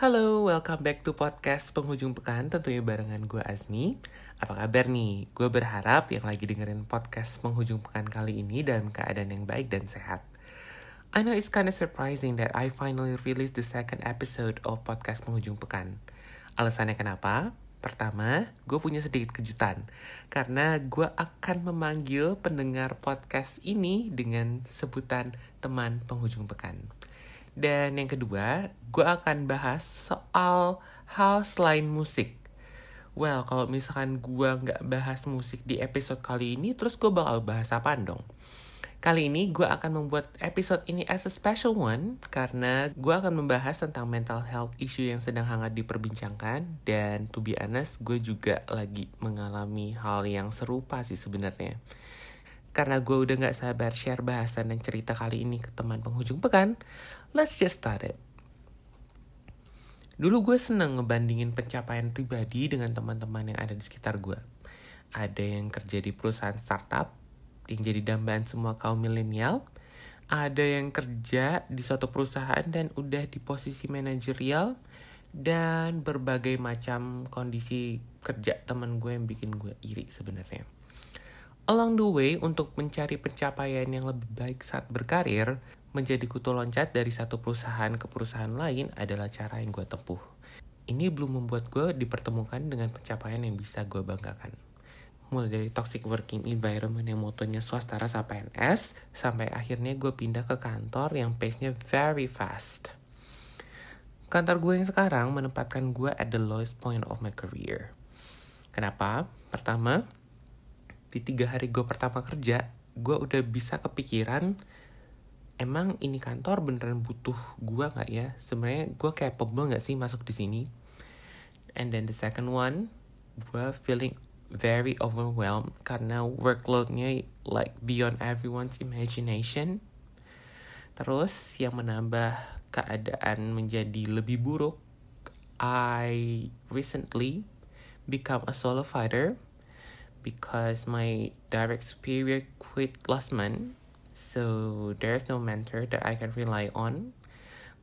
Halo, welcome back to podcast penghujung pekan tentunya barengan gue Azmi. Apa kabar nih? Gue berharap yang lagi dengerin podcast penghujung pekan kali ini dalam keadaan yang baik dan sehat. I know it's kinda surprising that I finally released the second episode of podcast penghujung pekan. Alasannya kenapa? Pertama, gue punya sedikit kejutan. Karena gue akan memanggil pendengar podcast ini dengan sebutan teman penghujung pekan. Dan yang kedua, gue akan bahas soal hal selain musik. Well, kalau misalkan gue nggak bahas musik di episode kali ini, terus gue bakal bahas apa dong? Kali ini gue akan membuat episode ini as a special one karena gue akan membahas tentang mental health issue yang sedang hangat diperbincangkan dan to be honest gue juga lagi mengalami hal yang serupa sih sebenarnya. Karena gue udah gak sabar share bahasan dan cerita kali ini ke teman penghujung pekan, let's just start it. Dulu gue seneng ngebandingin pencapaian pribadi dengan teman-teman yang ada di sekitar gue. Ada yang kerja di perusahaan startup, yang jadi dambaan semua kaum milenial. Ada yang kerja di suatu perusahaan dan udah di posisi manajerial. Dan berbagai macam kondisi kerja teman gue yang bikin gue iri sebenarnya. Along the way, untuk mencari pencapaian yang lebih baik saat berkarir, menjadi kutu loncat dari satu perusahaan ke perusahaan lain adalah cara yang gue tempuh. Ini belum membuat gue dipertemukan dengan pencapaian yang bisa gue banggakan. Mulai dari toxic working environment yang motonya swasta rasa PNS, sampai akhirnya gue pindah ke kantor yang pace-nya very fast. Kantor gue yang sekarang menempatkan gue at the lowest point of my career. Kenapa? Pertama, di tiga hari gue pertama kerja, gue udah bisa kepikiran emang ini kantor beneran butuh gue nggak ya? Sebenarnya gue capable nggak sih masuk di sini? And then the second one, gue feeling very overwhelmed karena workloadnya like beyond everyone's imagination. Terus yang menambah keadaan menjadi lebih buruk, I recently become a solo fighter because my direct superior quit last month. So there's no mentor that I can rely on.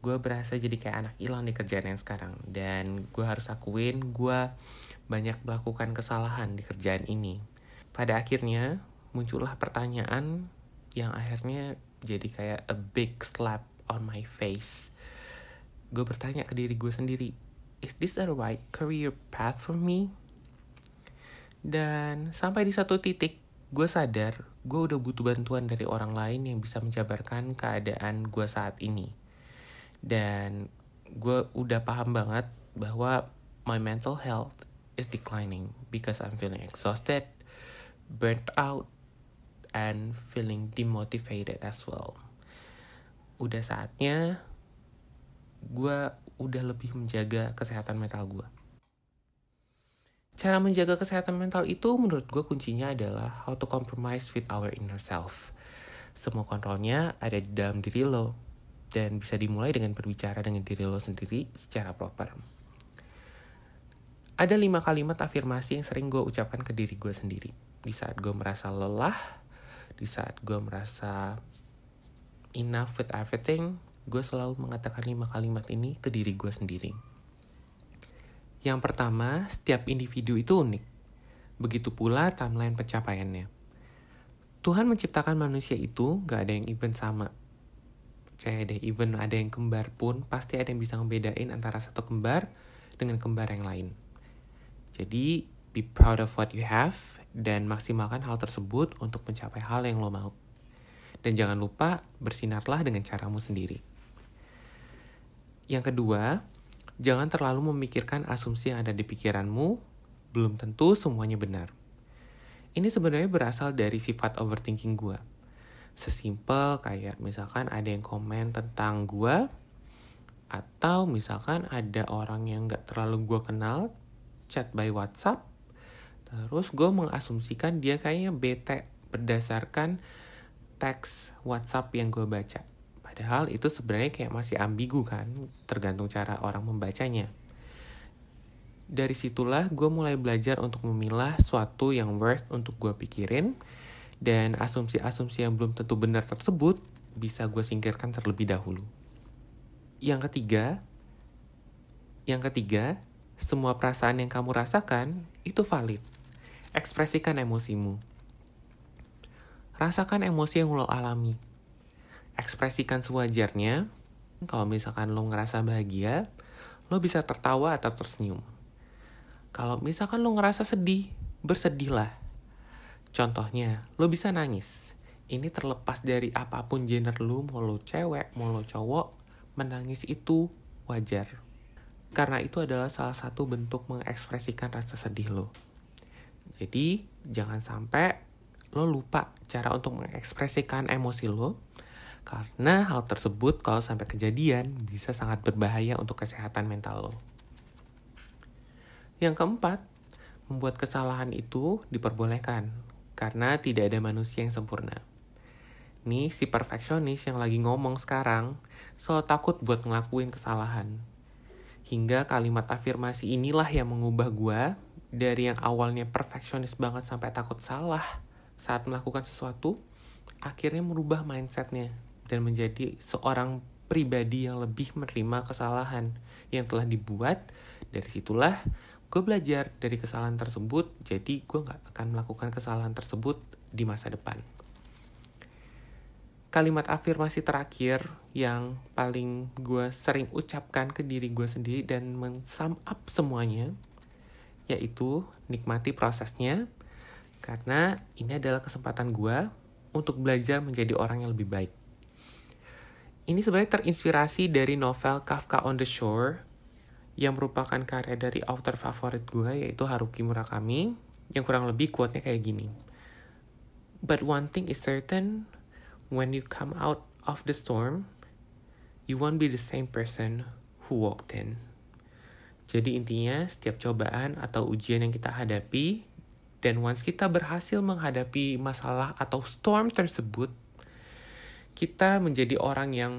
Gue berasa jadi kayak anak hilang di kerjaan yang sekarang. Dan gue harus akuin gue banyak melakukan kesalahan di kerjaan ini. Pada akhirnya muncullah pertanyaan yang akhirnya jadi kayak a big slap on my face. Gue bertanya ke diri gue sendiri, is this the right career path for me? Dan sampai di satu titik, gue sadar gue udah butuh bantuan dari orang lain yang bisa menjabarkan keadaan gue saat ini. Dan gue udah paham banget bahwa my mental health is declining because I'm feeling exhausted, burnt out, and feeling demotivated as well. Udah saatnya gue udah lebih menjaga kesehatan mental gue. Cara menjaga kesehatan mental itu menurut gue kuncinya adalah how to compromise with our inner self. Semua kontrolnya ada di dalam diri lo, dan bisa dimulai dengan berbicara dengan diri lo sendiri secara proper. Ada lima kalimat afirmasi yang sering gue ucapkan ke diri gue sendiri. Di saat gue merasa lelah, di saat gue merasa enough with everything, gue selalu mengatakan lima kalimat ini ke diri gue sendiri. Yang pertama, setiap individu itu unik. Begitu pula timeline pencapaiannya. Tuhan menciptakan manusia itu gak ada yang even sama. Percaya deh, even ada yang kembar pun, pasti ada yang bisa ngebedain antara satu kembar dengan kembar yang lain. Jadi, be proud of what you have, dan maksimalkan hal tersebut untuk mencapai hal yang lo mau. Dan jangan lupa, bersinarlah dengan caramu sendiri. Yang kedua, Jangan terlalu memikirkan asumsi yang ada di pikiranmu, belum tentu semuanya benar. Ini sebenarnya berasal dari sifat overthinking gue. Sesimpel kayak misalkan ada yang komen tentang gue, atau misalkan ada orang yang gak terlalu gue kenal, chat by WhatsApp, terus gue mengasumsikan dia kayaknya bete berdasarkan teks WhatsApp yang gue baca. Padahal itu sebenarnya kayak masih ambigu kan, tergantung cara orang membacanya. Dari situlah gue mulai belajar untuk memilah suatu yang worth untuk gue pikirin, dan asumsi-asumsi yang belum tentu benar tersebut bisa gue singkirkan terlebih dahulu. Yang ketiga, Yang ketiga, semua perasaan yang kamu rasakan itu valid. Ekspresikan emosimu. Rasakan emosi yang lo alami. Ekspresikan sewajarnya. Kalau misalkan lo ngerasa bahagia, lo bisa tertawa atau tersenyum. Kalau misalkan lo ngerasa sedih, bersedihlah. Contohnya, lo bisa nangis. Ini terlepas dari apa pun gender lo, mau lo cewek, mau lo cowok, menangis itu wajar. Karena itu adalah salah satu bentuk mengekspresikan rasa sedih lo. Jadi, jangan sampai lo lupa cara untuk mengekspresikan emosi lo karena hal tersebut kalau sampai kejadian bisa sangat berbahaya untuk kesehatan mental lo. Yang keempat, membuat kesalahan itu diperbolehkan karena tidak ada manusia yang sempurna. Nih si perfeksionis yang lagi ngomong sekarang selalu takut buat ngelakuin kesalahan. Hingga kalimat afirmasi inilah yang mengubah gue dari yang awalnya perfeksionis banget sampai takut salah saat melakukan sesuatu, akhirnya merubah mindsetnya dan menjadi seorang pribadi yang lebih menerima kesalahan yang telah dibuat. Dari situlah gue belajar dari kesalahan tersebut, jadi gue gak akan melakukan kesalahan tersebut di masa depan. Kalimat afirmasi terakhir yang paling gue sering ucapkan ke diri gue sendiri dan men-sum up semuanya, yaitu nikmati prosesnya, karena ini adalah kesempatan gue untuk belajar menjadi orang yang lebih baik. Ini sebenarnya terinspirasi dari novel Kafka on the Shore yang merupakan karya dari author favorit gue yaitu Haruki Murakami yang kurang lebih kuatnya kayak gini. But one thing is certain, when you come out of the storm, you won't be the same person who walked in. Jadi intinya setiap cobaan atau ujian yang kita hadapi dan once kita berhasil menghadapi masalah atau storm tersebut, kita menjadi orang yang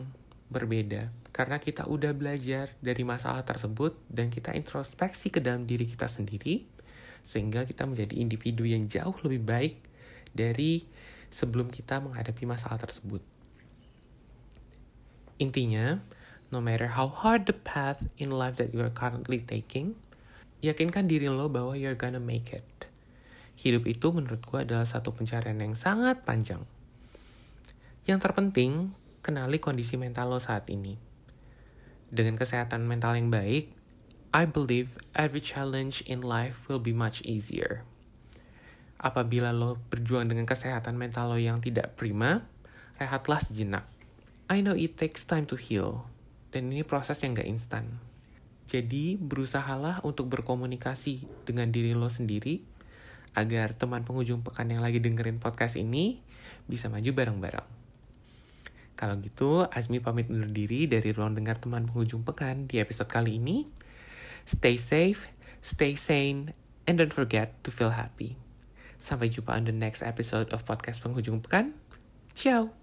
berbeda. Karena kita udah belajar dari masalah tersebut dan kita introspeksi ke dalam diri kita sendiri, sehingga kita menjadi individu yang jauh lebih baik dari sebelum kita menghadapi masalah tersebut. Intinya, no matter how hard the path in life that you are currently taking, yakinkan diri lo bahwa you're gonna make it hidup itu menurut gue adalah satu pencarian yang sangat panjang. Yang terpenting, kenali kondisi mental lo saat ini. Dengan kesehatan mental yang baik, I believe every challenge in life will be much easier. Apabila lo berjuang dengan kesehatan mental lo yang tidak prima, rehatlah sejenak. I know it takes time to heal, dan ini proses yang gak instan. Jadi, berusahalah untuk berkomunikasi dengan diri lo sendiri agar teman penghujung pekan yang lagi dengerin podcast ini bisa maju bareng-bareng. Kalau gitu, Azmi pamit undur diri dari ruang dengar teman penghujung pekan di episode kali ini. Stay safe, stay sane, and don't forget to feel happy. Sampai jumpa on the next episode of podcast penghujung pekan. Ciao!